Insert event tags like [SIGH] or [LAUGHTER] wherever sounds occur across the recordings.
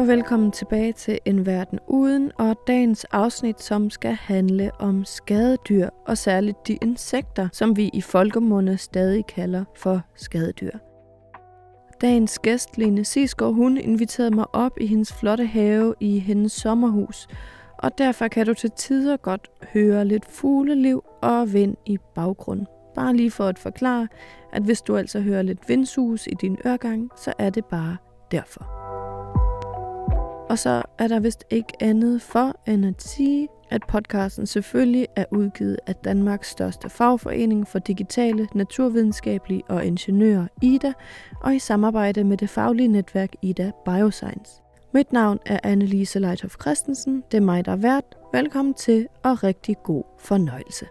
og velkommen tilbage til En Verden Uden og dagens afsnit, som skal handle om skadedyr, og særligt de insekter, som vi i folkemunde stadig kalder for skadedyr. Dagens gæst, Lene Sisgaard, hun inviterede mig op i hendes flotte have i hendes sommerhus, og derfor kan du til tider godt høre lidt fugleliv og vind i baggrunden. Bare lige for at forklare, at hvis du altså hører lidt vindsus i din øregang, så er det bare derfor. Og så er der vist ikke andet for end at sige, at podcasten selvfølgelig er udgivet af Danmarks største fagforening for digitale, naturvidenskabelige og ingeniører, IDA, og i samarbejde med det faglige netværk IDA Bioscience. Mit navn er Annelise Leithoff Christensen. Det er mig, der er vært. Velkommen til og rigtig god fornøjelse.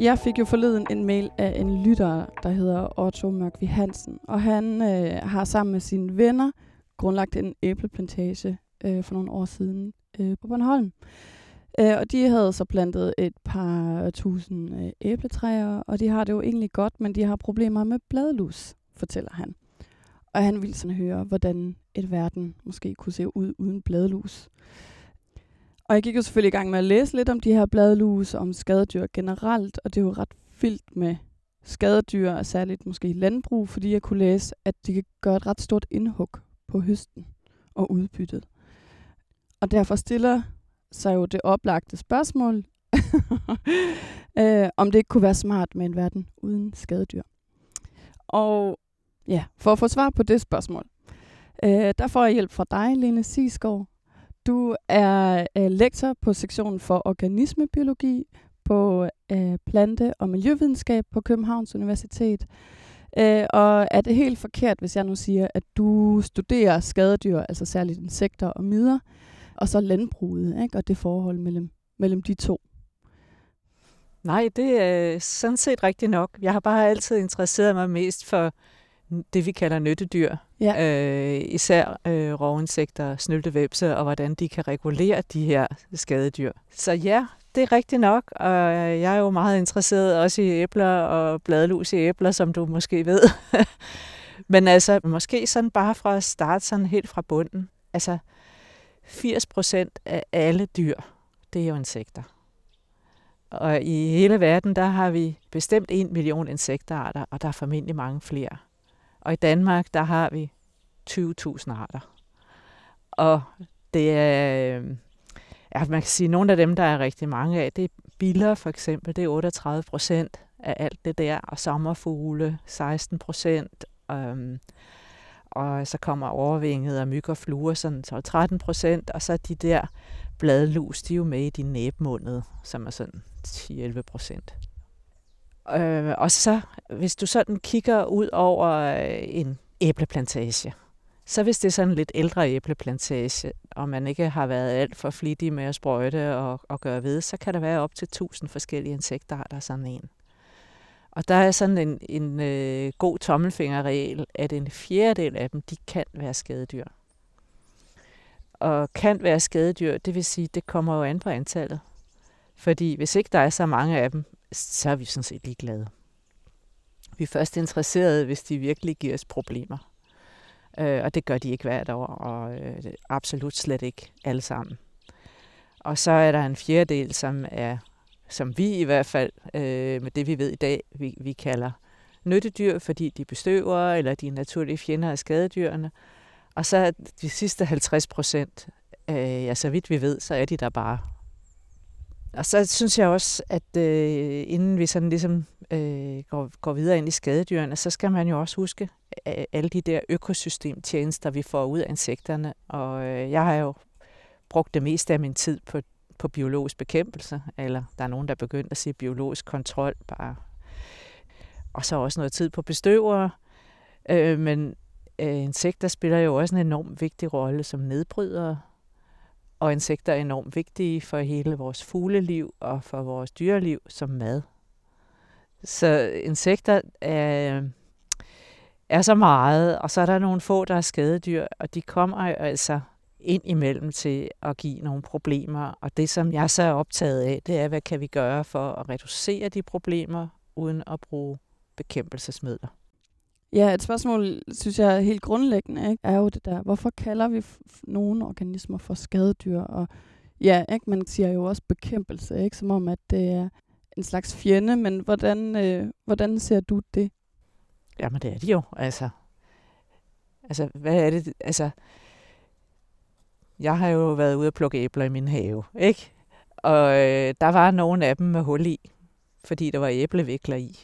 Jeg fik jo forleden en mail af en lytter, der hedder Otto Mørkvi Hansen, og han øh, har sammen med sine venner grundlagt en æbleplantage øh, for nogle år siden øh, på Bornholm. Øh, og de havde så plantet et par tusind øh, æbletræer, og de har det jo egentlig godt, men de har problemer med bladlus, fortæller han. Og han ville sådan høre, hvordan et verden måske kunne se ud uden bladlus. Og jeg gik jo selvfølgelig i gang med at læse lidt om de her bladlus, om skadedyr generelt, og det er jo ret vildt med skadedyr, og særligt måske i landbrug, fordi jeg kunne læse, at de kan gøre et ret stort indhug på høsten og udbyttet. Og derfor stiller sig jo det oplagte spørgsmål, [LAUGHS] øh, om det ikke kunne være smart med en verden uden skadedyr. Og ja, for at få svar på det spørgsmål, øh, der får jeg hjælp fra dig, Lene Sisgaard, du er øh, lektor på sektionen for organismebiologi på øh, plante- og miljøvidenskab på Københavns Universitet. Øh, og er det helt forkert, hvis jeg nu siger, at du studerer skadedyr, altså særligt insekter og midder, og så landbruget, ikke? og det forhold mellem, mellem de to? Nej, det er sådan set rigtigt nok. Jeg har bare altid interesseret mig mest for det, vi kalder nyttedyr. Ja. Øh, især øh, rovinsekter, snyltevepse, og hvordan de kan regulere de her skadedyr. Så ja, det er rigtigt nok, og jeg er jo meget interesseret også i æbler og bladlus i æbler, som du måske ved. [LAUGHS] Men altså, måske sådan bare fra at starte sådan helt fra bunden. Altså, 80 procent af alle dyr, det er jo insekter. Og i hele verden, der har vi bestemt en million insekterarter, og der er formentlig mange flere. Og i Danmark, der har vi 20.000 arter. Og det er, øhm, ja, man kan sige, nogle af dem, der er rigtig mange af, det er biller for eksempel, det er 38 procent af alt det der, og sommerfugle 16 procent, øhm, og så kommer overvinget og myg og fluer sådan så 13 procent, og så de der bladlus, de er jo med i de næbmundet, som er sådan 10-11 procent. Øh, og så, hvis du sådan kigger ud over øh, en æbleplantage, så hvis det er sådan en lidt ældre æbleplantage, og man ikke har været alt for flittig med at sprøjte og, og gøre ved, så kan der være op til 1000 forskellige insektarter sådan en. Og der er sådan en, en øh, god tommelfingerregel, at en fjerdedel af dem, de kan være skadedyr. Og kan være skadedyr, det vil sige, det kommer jo an på antallet. Fordi hvis ikke der er så mange af dem, så er vi sådan set ligeglade. Vi er først interesserede, hvis de virkelig giver os problemer. Øh, og det gør de ikke hvert år, og øh, absolut slet ikke alle sammen. Og så er der en fjerdedel, som er, som vi i hvert fald, øh, med det vi ved i dag, vi, vi kalder nyttedyr, fordi de bestøver, eller de er naturlige fjender af skadedyrene. Og så de sidste 50 procent, øh, ja, så vidt vi ved, så er de der bare og så synes jeg også, at øh, inden vi sådan ligesom øh, går, går videre ind i skadedyrene, så skal man jo også huske øh, alle de der økosystemtjenester, vi får ud af insekterne. Og øh, jeg har jo brugt det meste af min tid på, på biologisk bekæmpelse, eller der er nogen, der er begyndt at sige biologisk kontrol bare. Og så også noget tid på bestøvere. Øh, men øh, insekter spiller jo også en enorm vigtig rolle som nedbrydere og insekter er enormt vigtige for hele vores fugleliv og for vores dyreliv som mad. Så insekter er, er så meget, og så er der nogle få, der er skadedyr, og de kommer altså ind imellem til at give nogle problemer. Og det, som jeg så er optaget af, det er, hvad kan vi gøre for at reducere de problemer, uden at bruge bekæmpelsesmidler. Ja, et spørgsmål, synes jeg er helt grundlæggende, ikke? er jo det der, hvorfor kalder vi nogle organismer for skadedyr? Og ja, ikke? man siger jo også bekæmpelse, ikke? som om, at det er en slags fjende, men hvordan, øh, hvordan ser du det? Jamen, det er det jo, altså. Altså, hvad er det? Altså, jeg har jo været ude og plukke æbler i min have, ikke? Og øh, der var nogle af dem med hul i, fordi der var æblevikler i.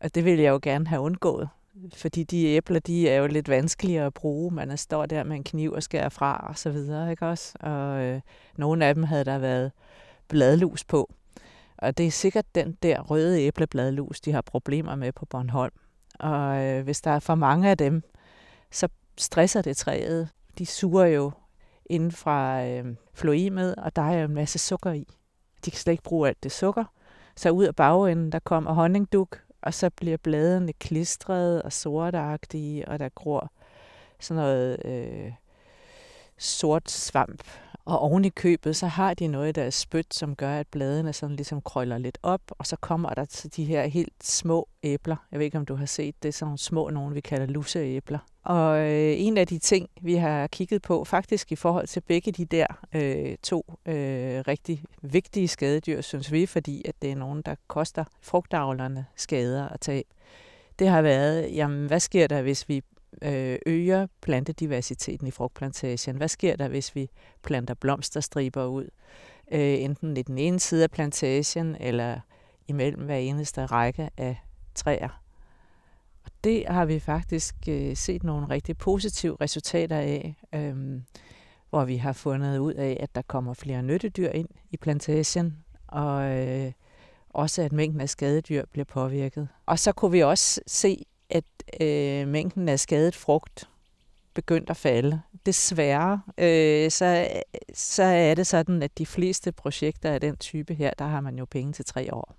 Og det ville jeg jo gerne have undgået. Fordi de æbler, de er jo lidt vanskeligere at bruge. Man står der med en kniv og skærer fra og så videre, ikke også? Og øh, nogle af dem havde der været bladlus på. Og det er sikkert den der røde æblebladlus, de har problemer med på Bornholm. Og øh, hvis der er for mange af dem, så stresser det træet. De suger jo inden fra øh, floimet, og der er jo en masse sukker i. De kan slet ikke bruge alt det sukker. Så ud af bagenden, der kommer honningduk, og så bliver bladene klistrede og sortagtige, og der gror sådan noget øh, sort svamp. Og oven i købet, så har de noget, der er spyt, som gør, at bladene sådan ligesom krøller lidt op, og så kommer der til de her helt små æbler. Jeg ved ikke, om du har set det, sådan nogle små, nogen, vi kalder lusseæbler. Og øh, en af de ting, vi har kigget på, faktisk i forhold til begge de der øh, to øh, rigtig vigtige skadedyr, synes vi, fordi at det er nogen, der koster frugtavlerne skader og tab, det har været, jamen hvad sker der, hvis vi Øh, øger plantediversiteten i frugtplantagen? Hvad sker der, hvis vi planter blomsterstriber ud? Øh, enten i den ene side af plantagen, eller imellem hver eneste række af træer. Og det har vi faktisk øh, set nogle rigtig positive resultater af, øh, hvor vi har fundet ud af, at der kommer flere nyttedyr ind i plantagen, og øh, også at mængden af skadedyr bliver påvirket. Og så kunne vi også se, at øh, mængden af skadet frugt begyndt at falde. Desværre, øh, så, så er det sådan, at de fleste projekter af den type her, der har man jo penge til tre år.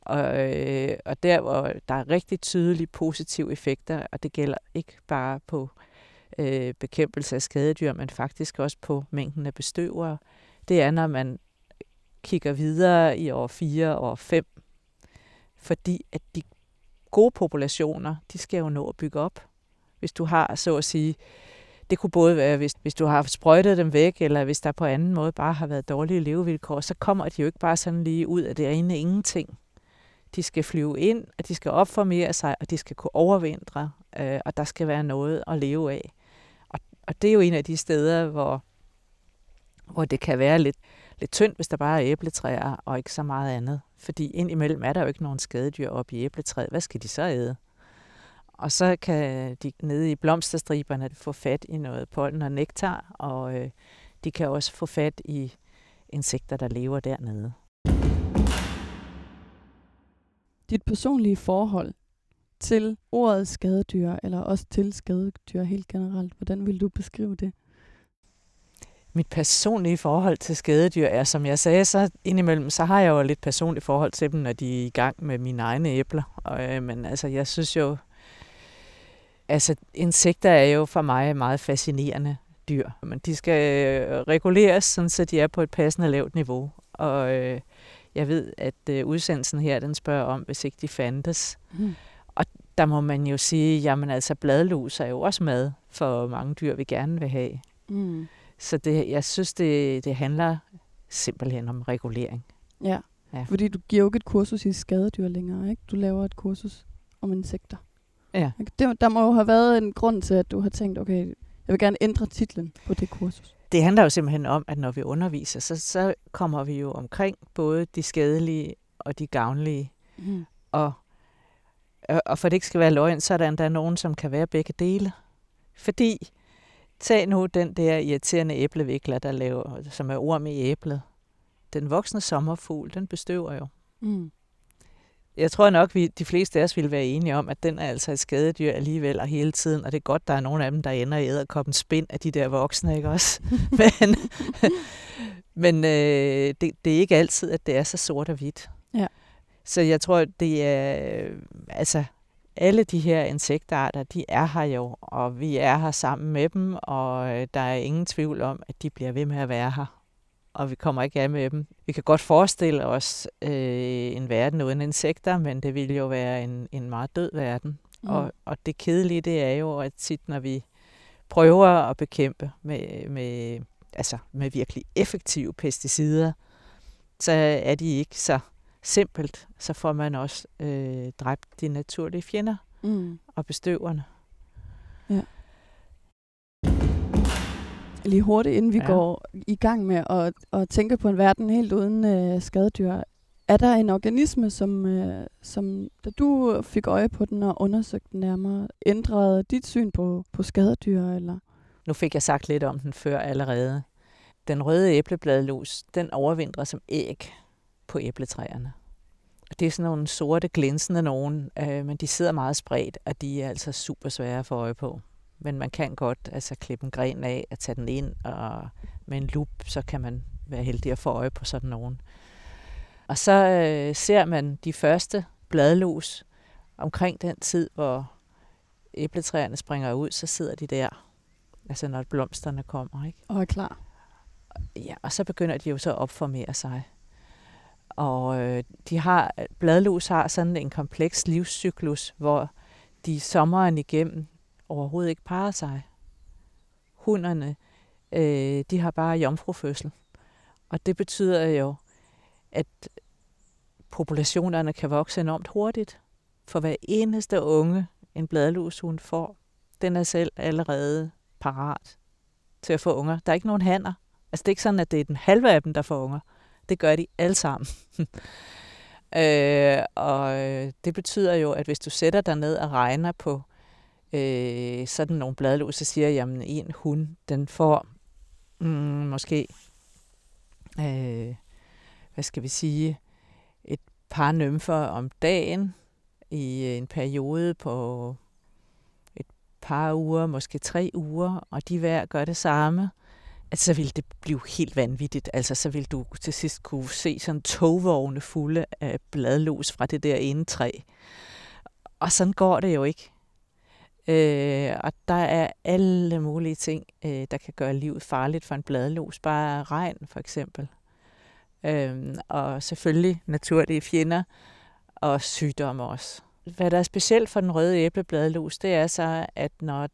Og, øh, og der, hvor der er rigtig tydelige positive effekter, og det gælder ikke bare på øh, bekæmpelse af skadedyr, men faktisk også på mængden af bestøvere, det er, når man kigger videre i år 4 og år 5, fordi at de gode populationer, de skal jo nå at bygge op. Hvis du har, så at sige, det kunne både være, hvis, hvis du har sprøjtet dem væk, eller hvis der på anden måde bare har været dårlige levevilkår, så kommer de jo ikke bare sådan lige ud af det ene ingenting. De skal flyve ind, og de skal opformere sig, og de skal kunne overvintre, øh, og der skal være noget at leve af. Og, og det er jo en af de steder, hvor, hvor det kan være lidt, lidt tyndt, hvis der bare er æbletræer og ikke så meget andet. Fordi indimellem er der jo ikke nogen skadedyr oppe i æbletræet. Hvad skal de så æde? Og så kan de nede i blomsterstriberne få fat i noget pollen og nektar, og øh, de kan også få fat i insekter, der lever dernede. Dit personlige forhold til ordet skadedyr, eller også til skadedyr helt generelt, hvordan vil du beskrive det? Mit personlige forhold til skadedyr er, som jeg sagde, så indimellem, så har jeg jo lidt personligt forhold til dem, når de er i gang med mine egne æbler. Og, øh, men altså, jeg synes jo, altså insekter er jo for mig meget fascinerende dyr. Men de skal øh, reguleres, sådan, så de er på et passende lavt niveau. Og øh, jeg ved, at øh, udsendelsen her, den spørger om, hvis ikke de fandtes. Mm. Og der må man jo sige, jamen altså bladlus er jo også mad for mange dyr, vi gerne vil have. Mm. Så det, jeg synes, det, det handler simpelthen om regulering. Ja. ja, fordi du giver jo ikke et kursus i skadedyr længere, ikke? Du laver et kursus om insekter. Ja. Det, der må jo have været en grund til, at du har tænkt, okay, jeg vil gerne ændre titlen på det kursus. Det handler jo simpelthen om, at når vi underviser, så, så kommer vi jo omkring både de skadelige og de gavnlige. Mm. Og, og for det ikke skal være løgn, så er der endda nogen, som kan være begge dele. Fordi Tag nu den der irriterende æblevikler, der laver, som er orm i æblet. Den voksne sommerfugl, den bestøver jo. Mm. Jeg tror nok, vi de fleste af os vil være enige om, at den er altså et skadedyr alligevel og hele tiden, og det er godt, der er nogle af dem, der ender i æderkoppens spind af de der voksne, ikke også? [LAUGHS] men men øh, det, det er ikke altid, at det er så sort og hvidt. Ja. Så jeg tror, det er, altså, alle de her insektarter, de er her jo, og vi er her sammen med dem, og øh, der er ingen tvivl om, at de bliver ved med at være her. Og vi kommer ikke af med dem. Vi kan godt forestille os øh, en verden uden insekter, men det ville jo være en, en meget død verden. Mm. Og, og det kedelige, det er jo, at tit, når vi prøver at bekæmpe med, med, altså med virkelig effektive pesticider, så er de ikke så simpelt, så får man også øh, dræbt de naturlige fjender mm. og bestøverne. Ja. Lige hurtigt, inden vi ja. går i gang med at, at tænke på en verden helt uden øh, skadedyr. Er der en organisme, som, øh, som da du fik øje på den og undersøgte den nærmere, ændrede dit syn på, på skadedyr? Eller? Nu fik jeg sagt lidt om den før allerede. Den røde æblebladlus, den overvintrer som æg på æbletræerne. Det er sådan nogle sorte, glinsende nogen, øh, men de sidder meget spredt, og de er altså super svære at få øje på. Men man kan godt altså, klippe en gren af og tage den ind, og med en lup, så kan man være heldig at få øje på sådan nogen. Og så øh, ser man de første bladlus omkring den tid, hvor æbletræerne springer ud, så sidder de der, altså når blomsterne kommer. Ikke? Og er klar. Ja, og så begynder de jo så at opformere sig. Og øh, de har, bladlus har sådan en kompleks livscyklus, hvor de sommeren igennem overhovedet ikke parer sig. Hunderne, øh, de har bare jomfrufødsel. Og det betyder jo, at populationerne kan vokse enormt hurtigt. For hver eneste unge, en bladlus hun får, den er selv allerede parat til at få unger. Der er ikke nogen hanner. Altså det er ikke sådan, at det er den halve af dem, der får unger. Det gør de alle sammen. [LAUGHS] øh, og øh, det betyder jo, at hvis du sætter dig ned og regner på øh, sådan nogle bladlus, så siger jeg, at en hund, den får mm, måske, øh, hvad skal vi sige, et par nymfer om dagen i en periode på et par uger, måske tre uger, og de hver gør det samme at så ville det blive helt vanvittigt. Altså, så ville du til sidst kunne se sådan togvogne fulde af bladlus fra det der ene træ. Og sådan går det jo ikke. Øh, og der er alle mulige ting, øh, der kan gøre livet farligt for en bladlus. Bare regn, for eksempel. Øh, og selvfølgelig naturlige fjender og sygdomme også. Hvad der er specielt for den røde æblebladlus, det er så, at når,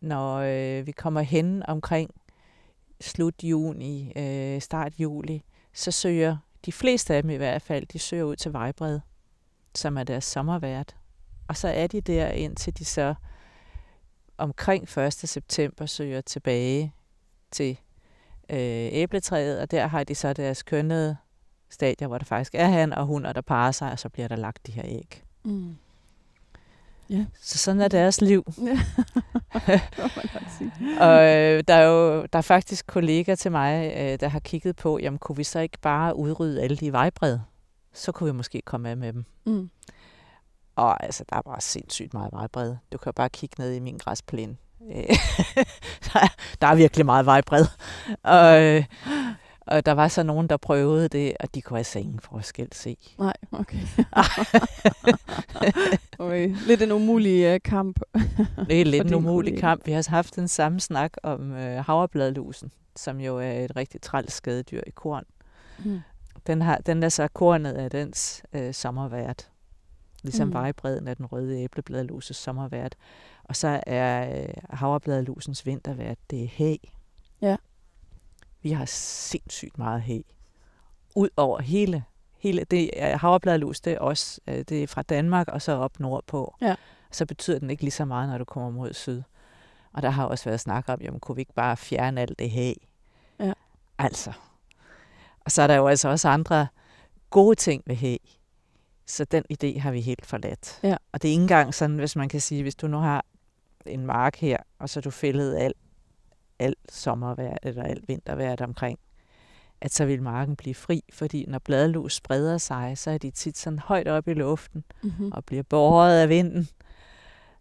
når øh, vi kommer hen omkring slut juni, øh, start juli, så søger de fleste af dem i hvert fald, de søger ud til Vejbred, som er deres sommervært. Og så er de der indtil de så omkring 1. september søger tilbage til øh, æbletræet, og der har de så deres kønnede stadier, hvor der faktisk er han og hun, og der parer sig, og så bliver der lagt de her æg. Mm. Ja. Så sådan er deres liv. [LAUGHS] Ja. [LAUGHS] og øh, der er jo der er faktisk kollegaer til mig, øh, der har kigget på, jamen kunne vi så ikke bare udrydde alle de vejbred? Så kunne vi måske komme af med dem. Mm. Og altså, der er bare sindssygt meget vejbred. Du kan bare kigge ned i min græsplæne. [LAUGHS] der, er, der er virkelig meget vejbred. Og, øh, og der var så nogen, der prøvede det, og de kunne altså ingen forskel se. Nej, okay. [LAUGHS] okay. Lidt en umulig uh, kamp. det er lidt en umulig kollega. kamp. Vi har haft en samme snak om uh, havrebladlusen, som jo er et rigtig træls skadedyr i korn. Mm. Den, har, den er så kornet af dens uh, sommervært. Ligesom mm. vejbredden af den røde æblebladluses sommervært. Og så er uh, havrebladlusens vintervært, det er hæ. Ja. Vi har sindssygt meget hæ. Ud over hele, hele det havrebladlus, det er også øh, det er fra Danmark og så op nordpå. Ja. Så betyder den ikke lige så meget, når du kommer mod syd. Og der har også været snak om, jamen kunne vi ikke bare fjerne alt det hæ? Ja. Altså. Og så er der jo altså også andre gode ting ved hæ. Så den idé har vi helt forladt. Ja. Og det er ikke engang sådan, hvis man kan sige, hvis du nu har en mark her, og så du fældet alt alt sommervejr eller alt vintervejr omkring, at så vil marken blive fri, fordi når bladlus spreder sig, så er de tit sådan højt op i luften mm-hmm. og bliver båret af vinden.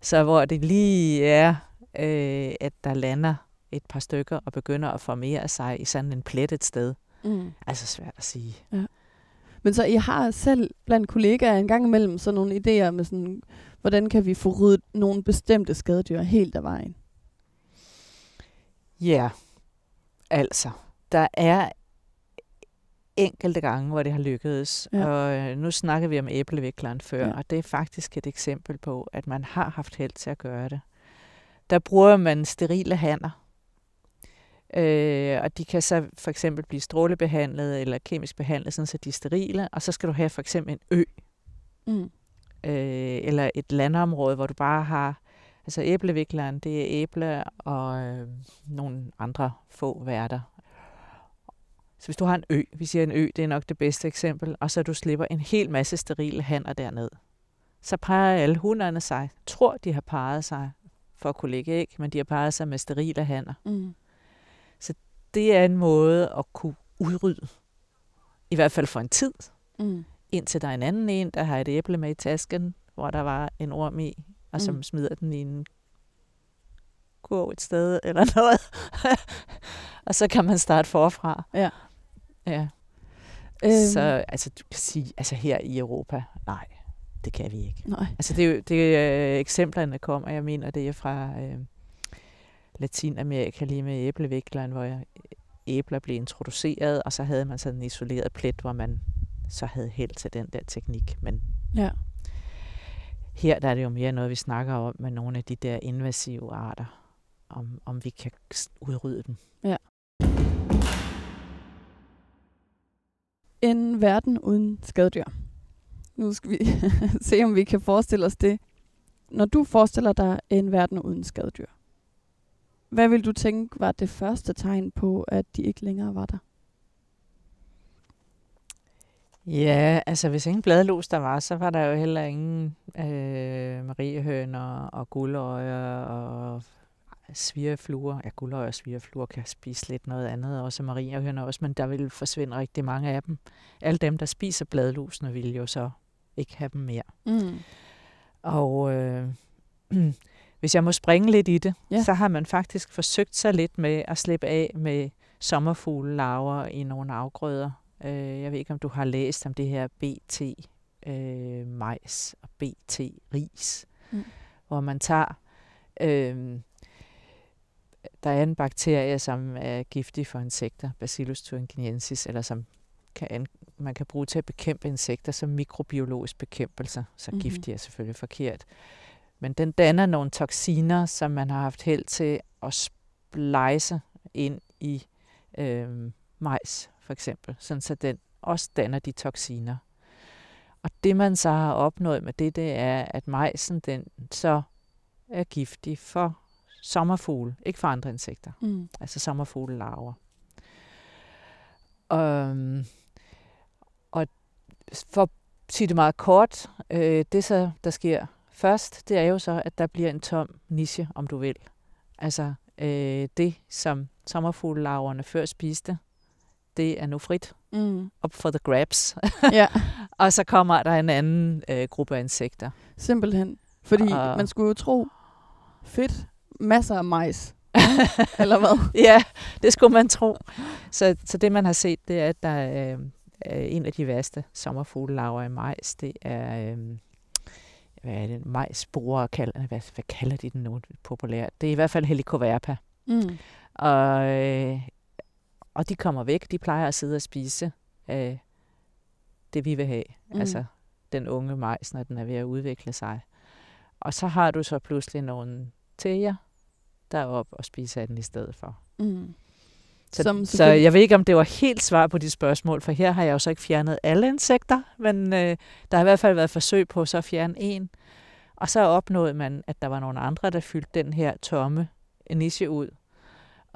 Så hvor det lige er, øh, at der lander et par stykker og begynder at formere sig i sådan en plettet sted. Mm. Altså svært at sige. Ja. Men så I har selv blandt kollegaer en gang imellem sådan nogle idéer med sådan, hvordan kan vi få ryddet nogle bestemte skadedyr helt af vejen? Ja, altså, der er enkelte gange, hvor det har lykkedes. Ja. Og øh, nu snakker vi om æblevikleren før, ja. og det er faktisk et eksempel på, at man har haft held til at gøre det. Der bruger man sterile hanner, Øh, og de kan så for eksempel blive strålebehandlet eller kemisk behandlet, sådan så de er sterile. Og så skal du have for eksempel en ø. Mm. Øh, eller et landområde, hvor du bare har... Altså æblevikleren, det er æble og øh, nogle andre få værter. Så hvis du har en ø, vi siger en ø, det er nok det bedste eksempel, og så du slipper en hel masse sterile hanner derned, så peger alle hunderne sig, tror de har parret sig for at kunne lægge æg, men de har parret sig med sterile hanner. Mm det er en måde at kunne udrydde, i hvert fald for en tid, mm. indtil der er en anden en, der har et æble med i tasken, hvor der var en orm i, og som mm. smider den i en kurv et sted [LAUGHS] eller noget. og så kan man starte forfra. Ja. ja. Øhm. Så altså, du kan sige, altså her i Europa, nej, det kan vi ikke. Nej. Altså det, er jo, det er, øh, eksemplerne kommer, jeg mener, det er fra øh, Latinamerika lige med æblevikleren, hvor jeg, æbler blev introduceret, og så havde man sådan en isoleret plet, hvor man så havde held til den der teknik. Men ja her der er det jo mere noget, vi snakker om med nogle af de der invasive arter, om, om vi kan udrydde dem. Ja. En verden uden skadedyr. Nu skal vi [LAUGHS] se, om vi kan forestille os det. Når du forestiller dig en verden uden skadedyr, hvad vil du tænke var det første tegn på, at de ikke længere var der? Ja, altså hvis ingen bladlus der var, så var der jo heller ingen øh, mariehøner og guldøjer og svirefluer. Ja, guldøjer og svirefluer kan spise lidt noget andet, også mariehøner også, men der vil forsvinde rigtig mange af dem. Alle dem, der spiser bladlusene, vil jo så ikke have dem mere. Mm. Og øh, [CLEARS THROAT] Hvis jeg må springe lidt i det, ja. så har man faktisk forsøgt sig lidt med at slippe af med sommerfuglelarver i nogle afgrøder. Øh, jeg ved ikke, om du har læst om det her BT øh, majs og BT ris, mm. hvor man tager... Øh, der er en bakterie, som er giftig for insekter, Bacillus thuringiensis, eller som kan, man kan bruge til at bekæmpe insekter som mikrobiologisk bekæmpelse. Så mm-hmm. giftig er selvfølgelig forkert. Men den danner nogle toksiner, som man har haft held til at splice ind i øh, majs, for eksempel, sådan så den også danner de toksiner. Og det man så har opnået med det, det er, at majsen den så er giftig for sommerfugle, ikke for andre insekter. Mm. Altså sommerfuglelarver. Um, og for at sige det meget kort, øh, det så, der sker først, det er jo så, at der bliver en tom niche, om du vil. Altså øh, det, som sommerfuglelarverne før spiste, det er nu frit. Mm. Op for the grabs. ja. [LAUGHS] og så kommer der en anden øh, gruppe af insekter. Simpelthen. Fordi og... man skulle jo tro, fedt, masser af majs. [LAUGHS] Eller hvad? ja, det skulle man tro. Så, så det, man har set, det er, at der er øh, en af de værste sommerfuglelarver i majs. Det er øh, hvad er det, majsborer, kalder, hvad, hvad kalder de den nu populært? Det er i hvert fald helicoverpa. Mm. Og, øh, og de kommer væk, de plejer at sidde og spise øh, det, vi vil have. Mm. Altså den unge majs, når den er ved at udvikle sig. Og så har du så pludselig nogle tæger, der er op og spiser af den i stedet for. Mm. Så, Som så jeg ved ikke, om det var helt svar på de spørgsmål, for her har jeg jo så ikke fjernet alle insekter, men øh, der har i hvert fald været forsøg på så at fjerne en. Og så opnåede man, at der var nogle andre, der fyldte den her tomme niche ud.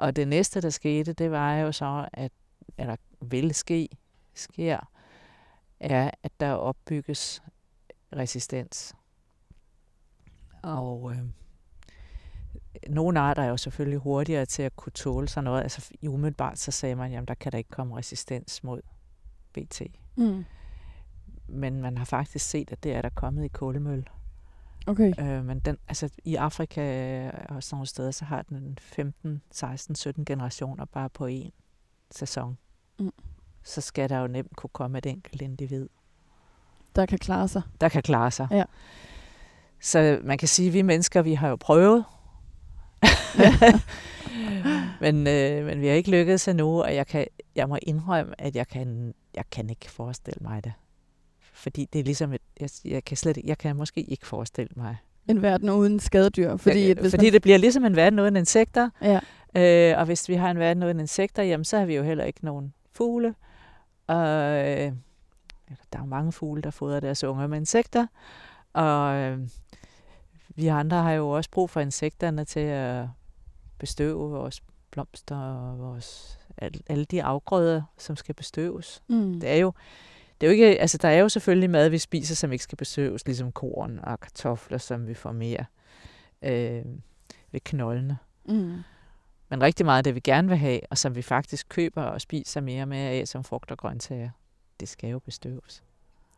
Og det næste, der skete, det var jo så, at, eller vil ske, sker, er, at der opbygges resistens. Og øh, nogle arter er jo selvfølgelig hurtigere til at kunne tåle sådan noget. Altså umiddelbart så sagde man, jamen der kan der ikke komme resistens mod BT. Mm. Men man har faktisk set, at det er der kommet i kålemøl. Okay. Øh, men den, altså, i Afrika og sådan nogle steder, så har den 15, 16, 17 generationer bare på én sæson. Mm. Så skal der jo nemt kunne komme et enkelt individ. Der kan klare sig. Der kan klare sig. Ja. Så man kan sige, at vi mennesker, vi har jo prøvet [LAUGHS] men, øh, men vi har ikke lykkedes endnu, og jeg, kan, jeg må indrømme, at jeg kan jeg kan ikke forestille mig det. Fordi det er ligesom, et, jeg, jeg, kan slet, jeg kan måske ikke forestille mig. En verden uden skadedyr. Fordi, ja, hvis fordi man... det bliver ligesom en verden uden insekter. Ja. Øh, og hvis vi har en verden uden insekter, jamen så har vi jo heller ikke nogen fugle. Og øh, der er jo mange fugle, der fodrer deres unger med insekter. Og øh, vi andre har jo også brug for insekterne til at bestøve vores blomster og vores, alle, alle de afgrøder, som skal bestøves. Mm. Det er jo det er jo ikke, altså der er jo selvfølgelig mad, vi spiser, som ikke skal bestøves, ligesom korn og kartofler, som vi får mere øh, ved knoldene. Mm. Men rigtig meget af det, vi gerne vil have, og som vi faktisk køber og spiser mere mere af, som frugt og grøntsager, det skal jo bestøves.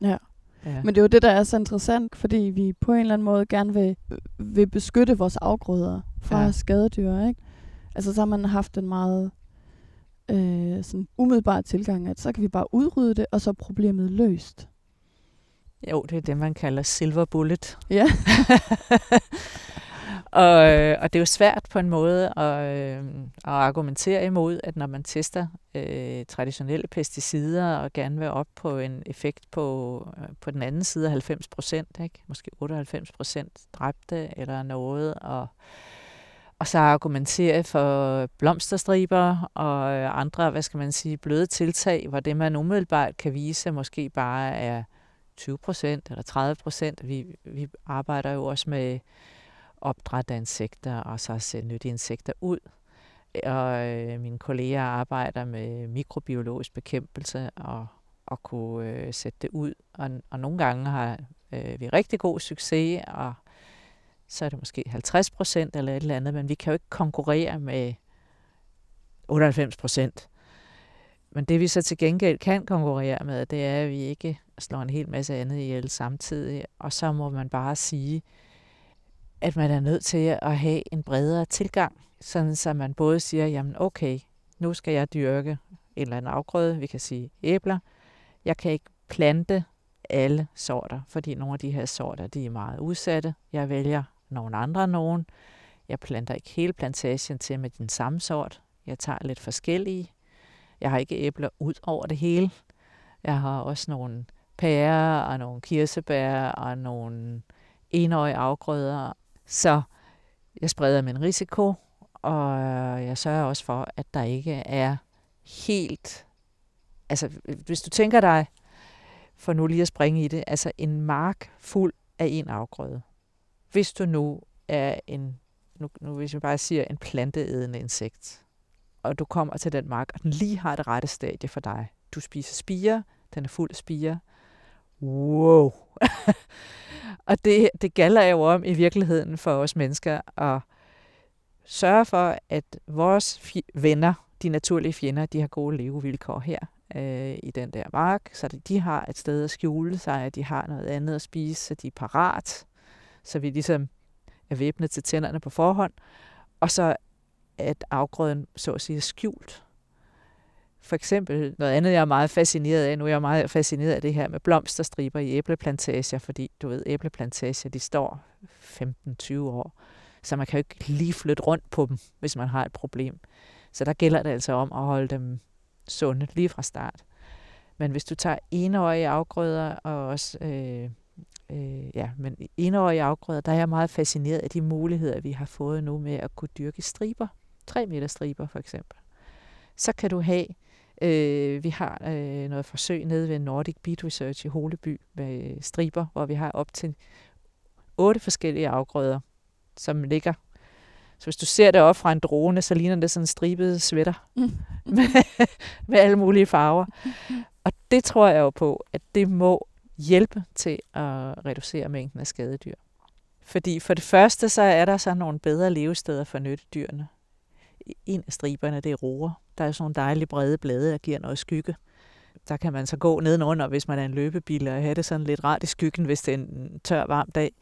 Ja. Ja. Men det er jo det, der er så interessant, fordi vi på en eller anden måde gerne vil, vil beskytte vores afgrøder fra ja. skadedyr, ikke? Altså så har man haft en meget øh, sådan umiddelbar tilgang, at så kan vi bare udrydde det, og så er problemet løst. Jo, det er det, man kalder silver bullet. Ja. [LAUGHS] og, øh, og det er jo svært på en måde at, øh, at argumentere imod, at når man tester øh, traditionelle pesticider og gerne vil op på en effekt på, øh, på den anden side af 90 procent, måske 98 procent dræbte eller noget, og, og så argumentere for blomsterstriber og andre, hvad skal man sige, bløde tiltag, hvor det man umiddelbart kan vise måske bare er 20 procent eller 30 procent. Vi, vi arbejder jo også med opdræt af insekter, og så sætte nyttige insekter ud. Og øh, mine kolleger arbejder med mikrobiologisk bekæmpelse og, og kunne øh, sætte det ud. Og, og nogle gange har øh, vi rigtig god succes, og så er det måske 50 procent eller et eller andet, men vi kan jo ikke konkurrere med 98 procent. Men det vi så til gengæld kan konkurrere med, det er, at vi ikke slår en hel masse andet ihjel samtidig. Og så må man bare sige, at man er nødt til at have en bredere tilgang, sådan så man både siger, jamen okay, nu skal jeg dyrke en eller anden afgrøde, vi kan sige æbler. Jeg kan ikke plante alle sorter, fordi nogle af de her sorter, de er meget udsatte. Jeg vælger nogle andre nogen. Jeg planter ikke hele plantagen til med den samme sort. Jeg tager lidt forskellige. Jeg har ikke æbler ud over det hele. Jeg har også nogle pærer og nogle kirsebær og nogle enårige afgrøder. Så jeg spreder min risiko, og jeg sørger også for, at der ikke er helt... Altså, hvis du tænker dig, for nu lige at springe i det, altså en mark fuld af en afgrøde. Hvis du nu er en, nu, nu hvis vi bare siger, en planteædende insekt, og du kommer til den mark, og den lige har det rette stadie for dig. Du spiser spire, den er fuld af spire. Wow! [LAUGHS] og det, det gælder jo om i virkeligheden for os mennesker at sørge for, at vores venner, de naturlige fjender, de har gode levevilkår her øh, i den der mark, så de har et sted at skjule sig, at de har noget andet at spise, så de er parat, så vi ligesom er væbnet til tænderne på forhånd, og så at afgrøden så at sige er skjult. For eksempel noget andet, jeg er meget fascineret af, nu er jeg meget fascineret af det her med blomsterstriber i æbleplantager, fordi du ved, æbleplantager, de står 15-20 år, så man kan jo ikke lige flytte rundt på dem, hvis man har et problem. Så der gælder det altså om at holde dem sunde lige fra start. Men hvis du tager enårige afgrøder og også øh, øh, ja, men enårige afgrøder, der er jeg meget fascineret af de muligheder, vi har fået nu med at kunne dyrke striber. 3 meter striber for eksempel. Så kan du have, øh, vi har øh, noget forsøg nede ved Nordic Beet Research i Holeby med striber, hvor vi har op til otte forskellige afgrøder, som ligger. Så hvis du ser det op fra en drone, så ligner det sådan en stribet sweater Mm. [LAUGHS] med, med alle mulige farver. Og det tror jeg jo på, at det må hjælpe til at reducere mængden af skadedyr. Fordi for det første, så er der så nogle bedre levesteder for nyttedyrene. En af striberne, det er roer. Der er sådan nogle dejlige brede blade, der giver noget skygge. Der kan man så gå nedenunder, hvis man er en løbebil, og have det sådan lidt rart i skyggen, hvis det er en tør, varm dag.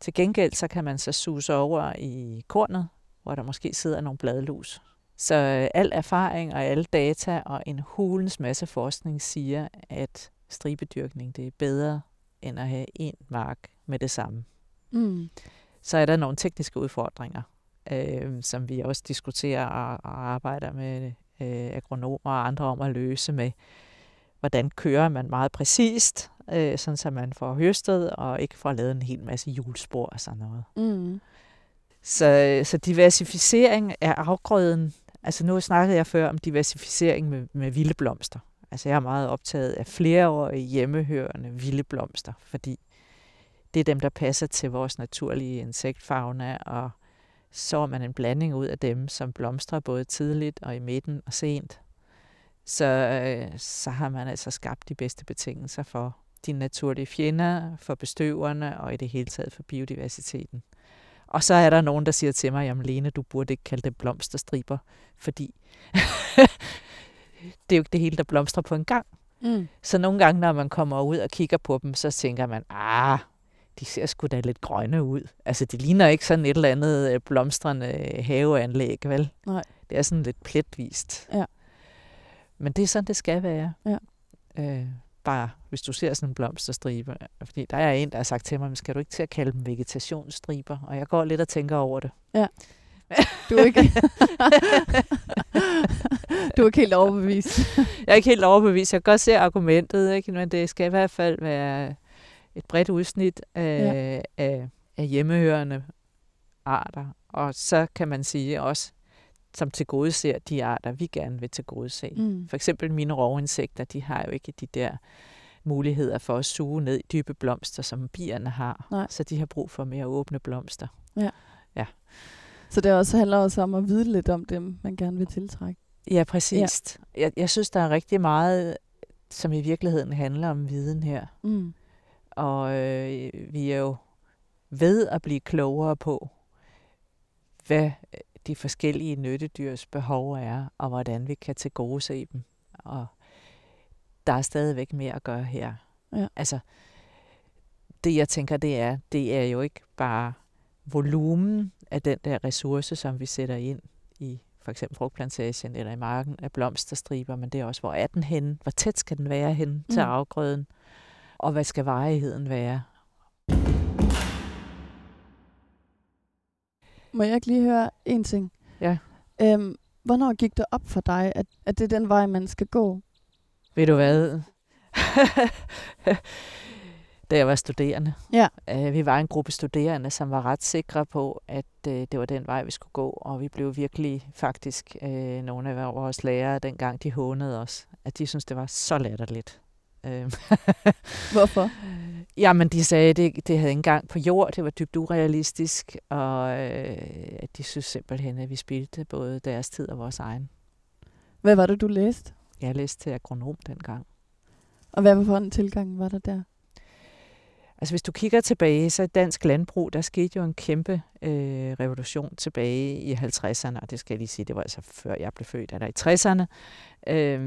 Til gengæld, så kan man så suse over i kornet, hvor der måske sidder nogle bladlus. Så øh, al erfaring og alle data og en hulens masse forskning siger, at stribedyrkning det er bedre end at have en mark med det samme. Mm. Så er der nogle tekniske udfordringer, øh, som vi også diskuterer og, og arbejder med øh, agronomer og andre om at løse med, hvordan kører man meget præcist, øh, sådan så man får høstet og ikke får lavet en hel masse julespor og sådan noget. Mm. Så, så diversificering af afgrøden, altså nu snakkede jeg før om diversificering med, med vilde blomster. Altså jeg er meget optaget af flereårige hjemmehørende vilde blomster, fordi det er dem, der passer til vores naturlige insektfauna, og så er man en blanding ud af dem, som blomstrer både tidligt og i midten og sent. Så, øh, så har man altså skabt de bedste betingelser for de naturlige fjender, for bestøverne og i det hele taget for biodiversiteten. Og så er der nogen, der siger til mig, jamen Lene, du burde ikke kalde dem blomsterstriber, fordi det er jo ikke det hele, der blomstrer på en gang. Mm. Så nogle gange, når man kommer ud og kigger på dem, så tænker man, ah, de ser sgu da lidt grønne ud. Altså, de ligner ikke sådan et eller andet øh, blomstrende haveanlæg, vel? Nej. Det er sådan lidt pletvist. Ja. Men det er sådan, det skal være. Ja. Øh, bare hvis du ser sådan en blomsterstribe. Fordi der er en, der har sagt til mig, skal du ikke til at kalde dem vegetationsstriber? Og jeg går lidt og tænker over det. Ja. [LAUGHS] Du er ikke, du er ikke helt overbevist. jeg er ikke helt overbevist. Jeg kan godt se argumentet, ikke? men det skal i hvert fald være et bredt udsnit af, ja. af, af hjemmehørende arter. Og så kan man sige også, som til gode ser de arter, vi gerne vil til gode se. Mm. For eksempel mine rovinsekter, de har jo ikke de der muligheder for at suge ned i dybe blomster, som bierne har. Nej. Så de har brug for mere åbne blomster. Ja. ja. Så det også handler også om at vide lidt om dem, man gerne vil tiltrække. Ja, præcis. Ja. Jeg, jeg synes, der er rigtig meget, som i virkeligheden handler om viden her. Mm. Og øh, vi er jo ved at blive klogere på, hvad de forskellige nyttedyrs behov er, og hvordan vi kan tilgodese dem. Og der er stadigvæk mere at gøre her. Ja. Altså, det jeg tænker, det er, det er jo ikke bare volumen af den der ressource, som vi sætter ind i for eksempel frugtplantagen eller i marken af blomsterstriber, men det er også, hvor er den henne? Hvor tæt skal den være henne mm. til afgrøden? Og hvad skal varigheden være? Må jeg ikke lige høre en ting? Ja. Øhm, hvornår gik det op for dig, at, at det er den vej, man skal gå? Ved du hvad? [LAUGHS] da jeg var studerende. Ja. Uh, vi var en gruppe studerende, som var ret sikre på, at uh, det var den vej, vi skulle gå. Og vi blev virkelig faktisk, uh, nogle af vores lærere dengang, de hånede os. At de syntes, det var så latterligt. Øhm. [LAUGHS] Hvorfor? Jamen, de sagde, at det, det havde ikke engang på jord. Det var dybt urealistisk. Og øh, de synes simpelthen, at vi spildte både deres tid og vores egen. Hvad var det, du læste? Jeg læste til agronom dengang. Og hvad for en tilgang var der der? Altså hvis du kigger tilbage, så dansk landbrug, der skete jo en kæmpe øh, revolution tilbage i 50'erne, og det skal jeg lige sige, det var altså før jeg blev født, eller i 60'erne, øh,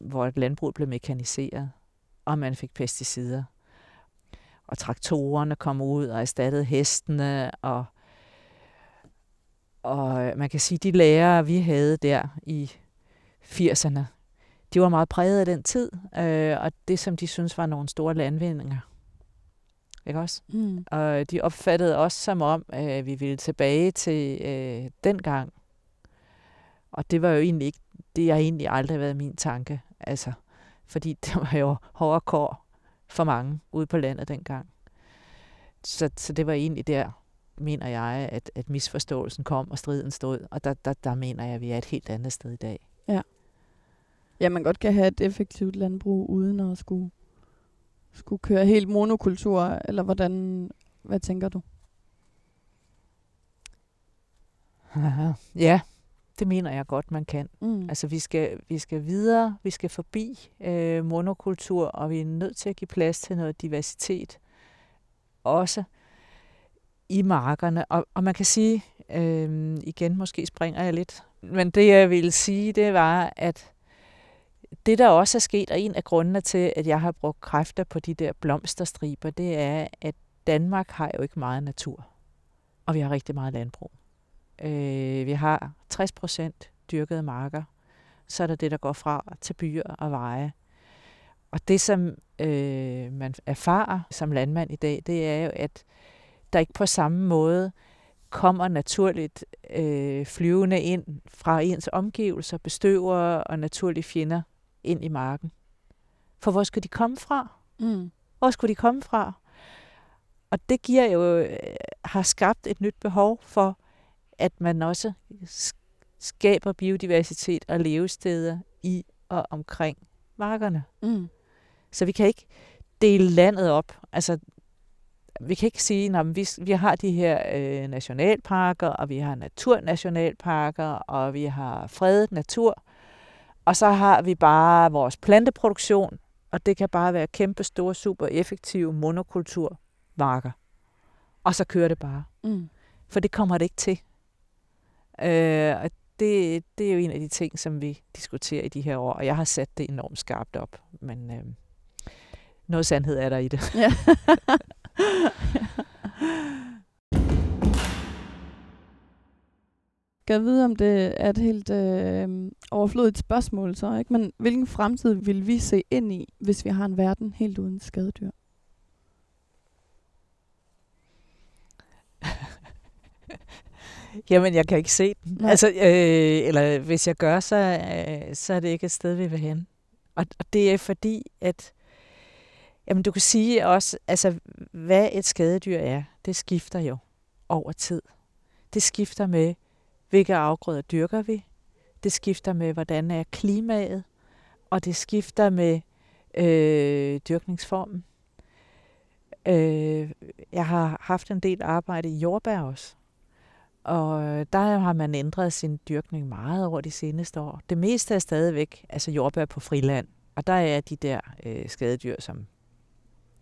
hvor landbruget blev mekaniseret og man fik pesticider. Og traktorerne kom ud og erstattede hestene, og, og man kan sige, de lærere, vi havde der i 80'erne, de var meget præget af den tid, øh, og det, som de synes var nogle store landvindinger. Ikke også? Mm. Og de opfattede os som om, at vi ville tilbage til øh, den gang. Og det var jo egentlig ikke, det har egentlig aldrig været min tanke. Altså, fordi [LAUGHS] det var jo hårde kår for mange ude på landet dengang. Så, så det var egentlig der, mener jeg, at, at misforståelsen kom, og striden stod. Og der, der, der mener jeg, at vi er et helt andet sted i dag. Ja. Ja, man godt kan have et effektivt landbrug, uden at skulle, skulle køre helt monokultur, eller hvordan, hvad tænker du? [LAUGHS] ja, det mener jeg godt, man kan. Mm. Altså vi skal, vi skal videre, vi skal forbi øh, monokultur, og vi er nødt til at give plads til noget diversitet. Også i markerne. Og, og man kan sige, øh, igen måske springer jeg lidt, men det jeg ville sige, det var, at det der også er sket, og en af grundene til, at jeg har brugt kræfter på de der blomsterstriber, det er, at Danmark har jo ikke meget natur, og vi har rigtig meget landbrug. Øh, vi har 60 procent dyrkede marker. Så er der det, der går fra til byer og veje. Og det, som øh, man erfarer som landmand i dag, det er jo, at der ikke på samme måde kommer naturligt øh, flyvende ind fra ens omgivelser, bestøver og naturlige fjender ind i marken. For hvor skulle de komme fra? Mm. Hvor skulle de komme fra? Og det giver jo, øh, har skabt et nyt behov for, at man også skaber biodiversitet og levesteder i og omkring markerne. Mm. Så vi kan ikke dele landet op. Altså, vi kan ikke sige, at vi, vi har de her øh, nationalparker, og vi har naturnationalparker, og vi har fredet natur, og så har vi bare vores planteproduktion, og det kan bare være kæmpe store, super effektive monokulturmarker. Og så kører det bare. Mm. For det kommer det ikke til. Øh, og det, det er jo en af de ting, som vi diskuterer i de her år, og jeg har sat det enormt skarpt op. Men øh, noget sandhed er der i det. Ja. [LAUGHS] [LAUGHS] Jeg vide, om det er et helt øh, overflødigt spørgsmål så, ikke? Men hvilken fremtid vil vi se ind i, hvis vi har en verden helt uden skadedyr? [LAUGHS] Jamen, jeg kan ikke se den. Nej. Altså, øh, eller hvis jeg gør, så, øh, så er det ikke et sted, vi vil hen. Og, og det er fordi, at jamen, du kan sige også, altså, hvad et skadedyr er, det skifter jo over tid. Det skifter med, hvilke afgrøder dyrker vi. Det skifter med, hvordan er klimaet. Og det skifter med øh, dyrkningsformen. Øh, jeg har haft en del arbejde i jordbær også. Og der har man ændret sin dyrkning meget over de seneste år. Det meste er stadigvæk altså jordbær på friland. Og der er de der øh, skadedyr, som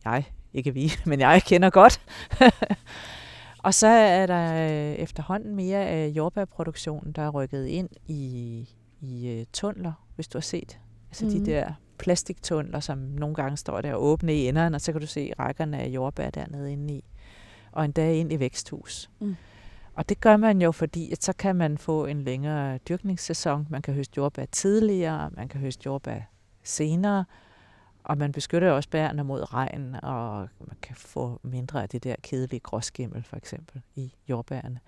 jeg, ikke vi, [LAUGHS] men jeg kender godt. [LAUGHS] og så er der øh, efterhånden mere af jordbærproduktionen, der er rykket ind i, i øh, tunneler, hvis du har set. Altså mm. de der plastiktunneler, som nogle gange står der åbne i enderne, og så kan du se rækkerne af jordbær dernede inde i. Og endda ind i væksthus. Mm. Og det gør man jo, fordi at så kan man få en længere dyrkningssæson. Man kan høste jordbær tidligere, man kan høste jordbær senere, og man beskytter også bærene mod regn, og man kan få mindre af det der kedelige gråskimmel for eksempel i jordbærene.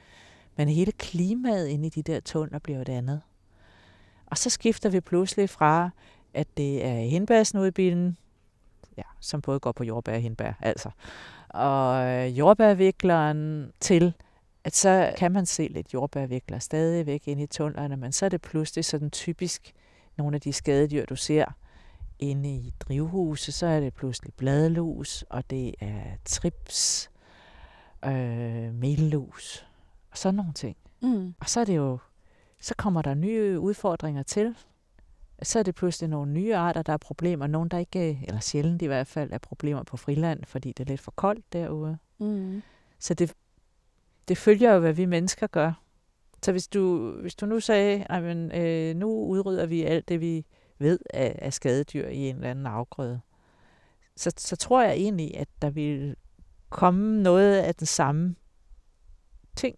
Men hele klimaet inde i de der tunneler bliver et andet. Og så skifter vi pludselig fra, at det er hindbærsnudbilen, ja, som både går på jordbær og hindbær, altså, og øh, jordbærvikleren til, at så kan man se lidt jordbærvikler stadigvæk inde i tunnelerne, men så er det pludselig sådan typisk nogle af de skadedyr, du ser inde i drivhuse, så er det pludselig bladlus, og det er trips, øh, mellus, og sådan nogle ting. Mm. Og så er det jo, så kommer der nye udfordringer til. Så er det pludselig nogle nye arter, der er problemer. Nogle, der ikke, eller sjældent i hvert fald, er problemer på friland, fordi det er lidt for koldt derude. Mm. Så det, det følger jo, hvad vi mennesker gør. Så hvis du, hvis du nu sagde, at øh, nu udrydder vi alt det, vi ved af, af skadedyr i en eller anden afgrøde, så, så tror jeg egentlig, at der vil komme noget af den samme ting.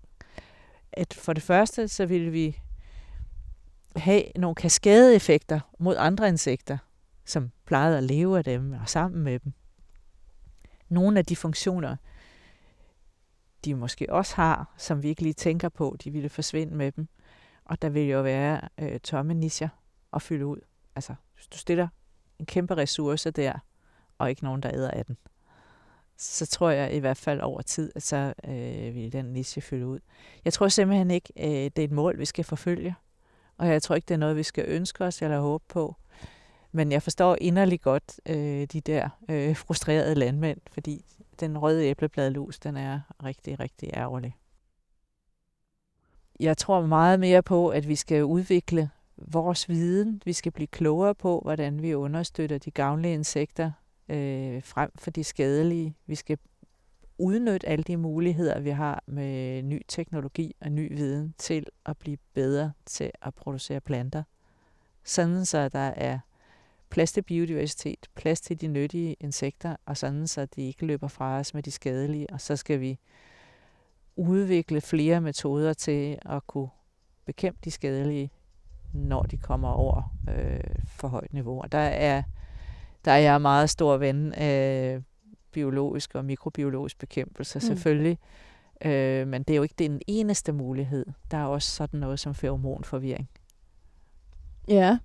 At for det første, så vil vi have nogle kaskadeeffekter mod andre insekter, som plejede at leve af dem og sammen med dem. Nogle af de funktioner, de måske også har, som vi ikke lige tænker på, de ville forsvinde med dem. Og der vil jo være øh, tomme nischer at fylde ud. Altså, hvis du stiller en kæmpe ressource der, og ikke nogen, der æder af den, så tror jeg i hvert fald over tid, at så øh, vil den niche fylde ud. Jeg tror simpelthen ikke, øh, det er et mål, vi skal forfølge. Og jeg tror ikke, det er noget, vi skal ønske os eller håbe på. Men jeg forstår inderligt godt øh, de der øh, frustrerede landmænd, fordi den røde æblebladlus, den er rigtig, rigtig ærgerlig. Jeg tror meget mere på, at vi skal udvikle vores viden. Vi skal blive klogere på, hvordan vi understøtter de gavnlige insekter øh, frem for de skadelige. Vi skal udnytte alle de muligheder, vi har med ny teknologi og ny viden til at blive bedre til at producere planter. Sådan så der er plads til biodiversitet, plads til de nyttige insekter, og sådan så de ikke løber fra os med de skadelige. Og så skal vi udvikle flere metoder til at kunne bekæmpe de skadelige, når de kommer over øh, for højt niveau. Og der er, der er jeg meget stor ven af biologisk og mikrobiologisk bekæmpelse, mm. selvfølgelig. Øh, men det er jo ikke den eneste mulighed. Der er også sådan noget som feromonforvirring. Ja,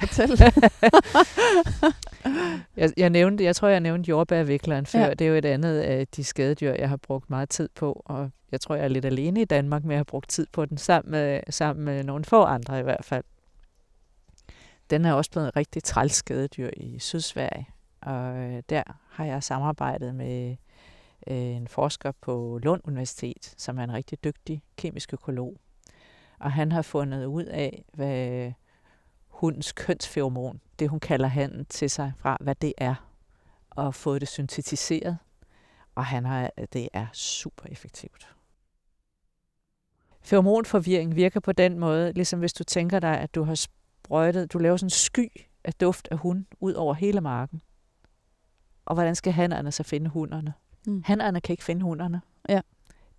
Fortæl. [LAUGHS] jeg, jeg, nævnte, jeg tror, jeg nævnte jordbærvikleren før. Ja. Det er jo et andet af de skadedyr, jeg har brugt meget tid på. Og jeg tror, jeg er lidt alene i Danmark med at have brugt tid på den, sammen med, sammen med nogle få andre i hvert fald. Den er også blevet en rigtig trælskadedyr i Sydsverige. Og øh, der har jeg samarbejdet med øh, en forsker på Lund Universitet, som er en rigtig dygtig kemisk økolog. Og han har fundet ud af, hvad hundens kønsferomon, det hun kalder handen til sig fra, hvad det er, og fået det syntetiseret. Og han har, det er super effektivt. Feromonforvirring virker på den måde, ligesom hvis du tænker dig, at du har sprøjtet, du laver sådan en sky af duft af hund ud over hele marken. Og hvordan skal hannerne så finde hunderne? Mm. Hannerne kan ikke finde hunderne. Ja.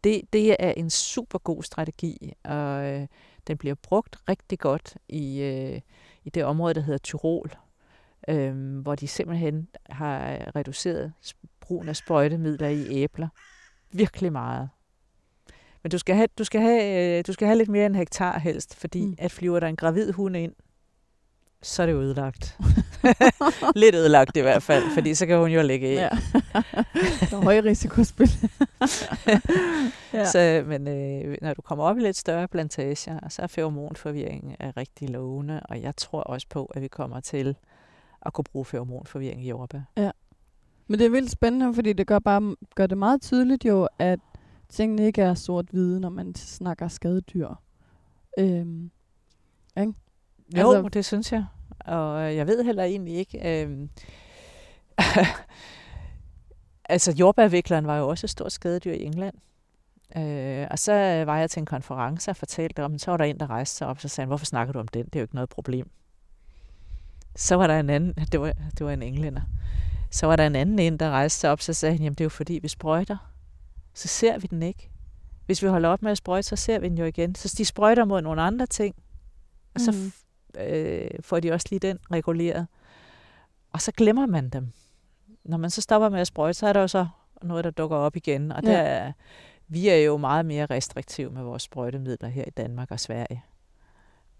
Det, det er en super god strategi, og øh, den bliver brugt rigtig godt i, øh, i det område, der hedder Tyrol, øh, hvor de simpelthen har reduceret brugen af sprøjtemidler i æbler virkelig meget. Men du skal have, du skal have, øh, du skal have lidt mere end en hektar helst, fordi mm. at flyver der en gravid hund ind, så er det ødelagt. [LAUGHS] [LAUGHS] Lidt ødelagt i hvert fald, fordi så kan hun jo ligge i. Ja. [LAUGHS] høj risikospil. [LAUGHS] ja. så, men øh, når du kommer op i lidt større plantager, så er feromonforvirring er rigtig lovende, og jeg tror også på, at vi kommer til at kunne bruge feromonforvirring i jordbær. Ja. Men det er vildt spændende, fordi det gør, bare, gør det meget tydeligt jo, at tingene ikke er sort-hvide, når man snakker skadedyr. Øhm, ikke? Jo, altså, det synes jeg. Og øh, jeg ved heller egentlig ikke... Øh, [LAUGHS] altså, jordbærvikleren var jo også et stort skadedyr i England. Øh, og så var jeg til en konference og fortalte om, så var der en, der rejste sig op, og så sagde han, hvorfor snakker du om den? Det er jo ikke noget problem. Så var der en anden, det var, det var en englænder, så var der en anden en, der rejste sig op, så sagde han, jamen det er jo fordi, vi sprøjter. Så ser vi den ikke. Hvis vi holder op med at sprøjte, så ser vi den jo igen. Så de sprøjter mod nogle andre ting, og så mm øh, får de også lige den reguleret. Og så glemmer man dem. Når man så stopper med at sprøjte, så er der jo så noget, der dukker op igen. Og der, ja. vi er jo meget mere restriktive med vores sprøjtemidler her i Danmark og Sverige.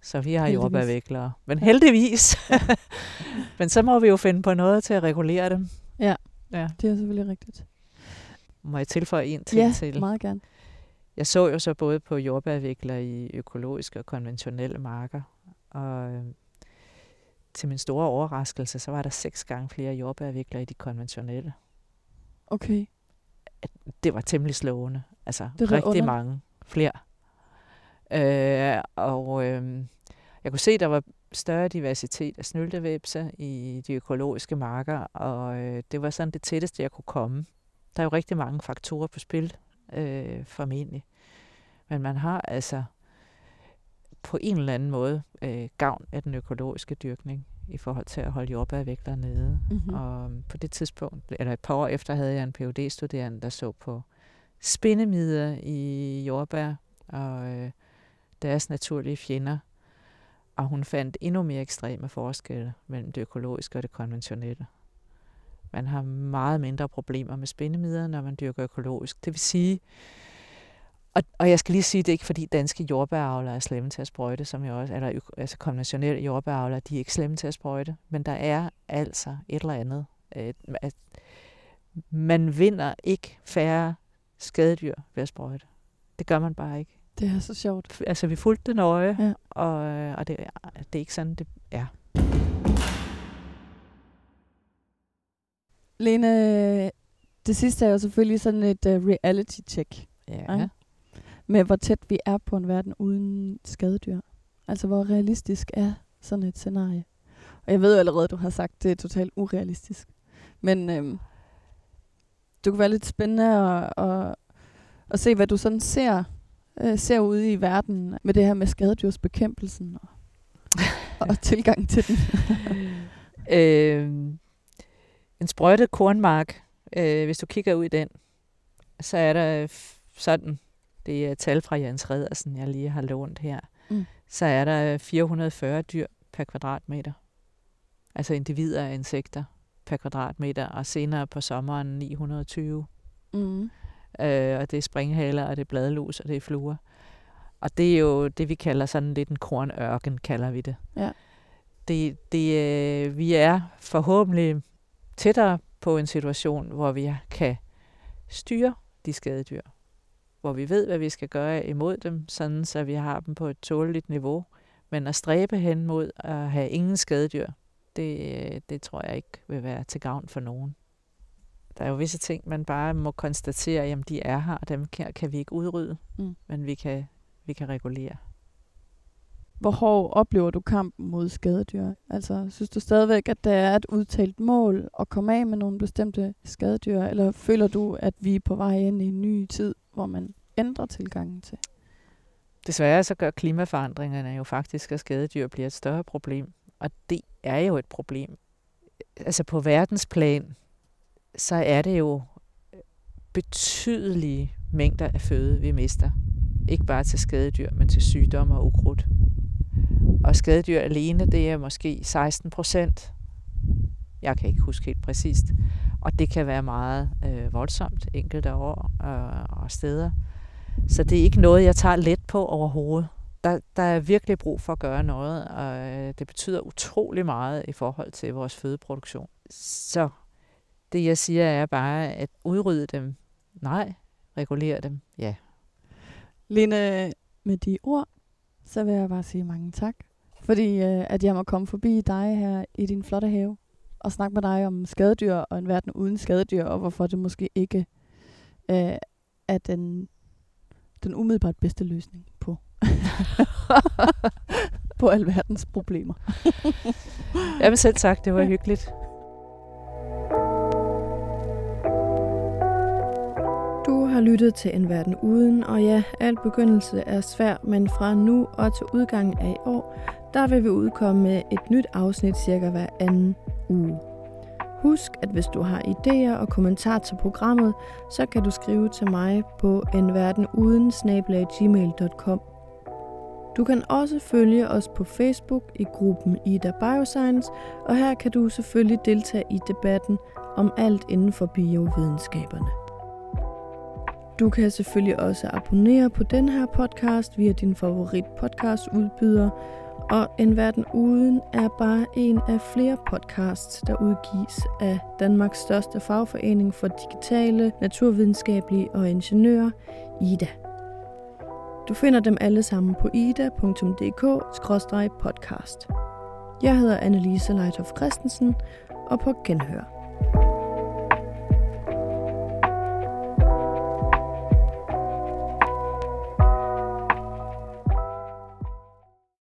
Så vi har jordbærviklere. Men heldigvis. [LAUGHS] Men så må vi jo finde på noget til at regulere dem. Ja, ja. det er selvfølgelig rigtigt. Må jeg tilføje en ting ja, til? Ja, meget gerne. Jeg så jo så både på jordbærvikler i økologiske og konventionelle marker, og øh, til min store overraskelse, så var der seks gange flere jordbærvikler i de konventionelle. Okay. Det var temmelig slående. Altså det rigtig under. mange flere. Øh, og øh, jeg kunne se, at der var større diversitet af snyltevæbse i de økologiske marker, og øh, det var sådan det tætteste, jeg kunne komme. Der er jo rigtig mange faktorer på spil, øh, formentlig. Men man har altså på en eller anden måde øh, gavn af den økologiske dyrkning i forhold til at holde jordbærvægter nede. Mm-hmm. Og på det tidspunkt, eller et par år efter, havde jeg en phd studerende der så på spindemider i jordbær og øh, deres naturlige fjender. Og hun fandt endnu mere ekstreme forskelle mellem det økologiske og det konventionelle. Man har meget mindre problemer med spindemider, når man dyrker økologisk. Det vil sige, og, og jeg skal lige sige, det er ikke fordi danske jordbæravlere er slemme til at sprøjte, som jeg også, eller altså konventionelle jordbæravlere, de er ikke slemme til at sprøjte. Men der er altså et eller andet. Øh, at man vinder ikke færre skadedyr ved at sprøjte. Det gør man bare ikke. Det er så sjovt. Altså, vi fulgte det nøje, ja. og, og det, det er ikke sådan, det er. Lene, det sidste er jo selvfølgelig sådan et uh, reality check. Ja. ja med hvor tæt vi er på en verden uden skadedyr. Altså hvor realistisk er sådan et scenarie. Og jeg ved jo allerede, at du har sagt, at det er totalt urealistisk. Men øhm, det kunne være lidt spændende at, at, at se, hvad du sådan ser, øh, ser ude i verden med det her med skadedyrsbekæmpelsen og, [LAUGHS] og tilgang til den. [LAUGHS] øh, en sprøjtet kornmark, øh, hvis du kigger ud i den, så er der sådan det er tal fra Jens Redersen, jeg lige har lånt her, mm. så er der 440 dyr per kvadratmeter. Altså individer af insekter per kvadratmeter, og senere på sommeren 920. Mm. Øh, og det er springhaler, og det er bladlus, og det er fluer. Og det er jo det, vi kalder sådan lidt en kornørken, kalder vi det. Ja. det, det, øh, vi er forhåbentlig tættere på en situation, hvor vi kan styre de skadedyr. Hvor vi ved, hvad vi skal gøre imod dem, sådan så vi har dem på et tåleligt niveau. Men at stræbe hen mod at have ingen skadedyr, det, det tror jeg ikke vil være til gavn for nogen. Der er jo visse ting, man bare må konstatere, at de er her, og dem kan, kan vi ikke udrydde, mm. men vi kan, vi kan regulere. Hvor hård oplever du kampen mod skadedyr? Altså, synes du stadigvæk, at der er et udtalt mål at komme af med nogle bestemte skadedyr, eller føler du, at vi er på vej ind i en ny tid, hvor man ændrer tilgangen til? Desværre så gør klimaforandringerne jo faktisk, at skadedyr bliver et større problem. Og det er jo et problem. Altså på verdensplan, så er det jo betydelige mængder af føde, vi mister. Ikke bare til skadedyr, men til sygdomme og ukrudt. Og skadedyr alene, det er måske 16 procent. Jeg kan ikke huske helt præcist. Og det kan være meget øh, voldsomt enkelte år øh, og steder. Så det er ikke noget, jeg tager let på overhovedet. Der, der er virkelig brug for at gøre noget, og øh, det betyder utrolig meget i forhold til vores fødeproduktion. Så det jeg siger er bare at udrydde dem. Nej, regulere dem. Ja. Lene, med de ord, så vil jeg bare sige mange tak, fordi øh, at jeg må komme forbi dig her i din flotte have og snakke med dig om skadedyr og en verden uden skadedyr, og hvorfor det måske ikke øh, er den, den umiddelbart bedste løsning på, [LAUGHS] på alverdens problemer. [LAUGHS] jeg vil selv sagt, det var hyggeligt. Du har lyttet til En Verden Uden, og ja, al begyndelse er svær, men fra nu og til udgangen af i år, der vil vi udkomme med et nyt afsnit cirka hver anden uge. Husk, at hvis du har idéer og kommentarer til programmet, så kan du skrive til mig på enverdenuden-gmail.com. Du kan også følge os på Facebook i gruppen Ida Bioscience, og her kan du selvfølgelig deltage i debatten om alt inden for biovidenskaberne. Du kan selvfølgelig også abonnere på den her podcast via din favorit podcast udbyder, og En Verden Uden er bare en af flere podcasts, der udgives af Danmarks største fagforening for digitale, naturvidenskabelige og ingeniører, IDA. Du finder dem alle sammen på ida.dk-podcast. Jeg hedder Annelise Leithoff Christensen, og på genhør.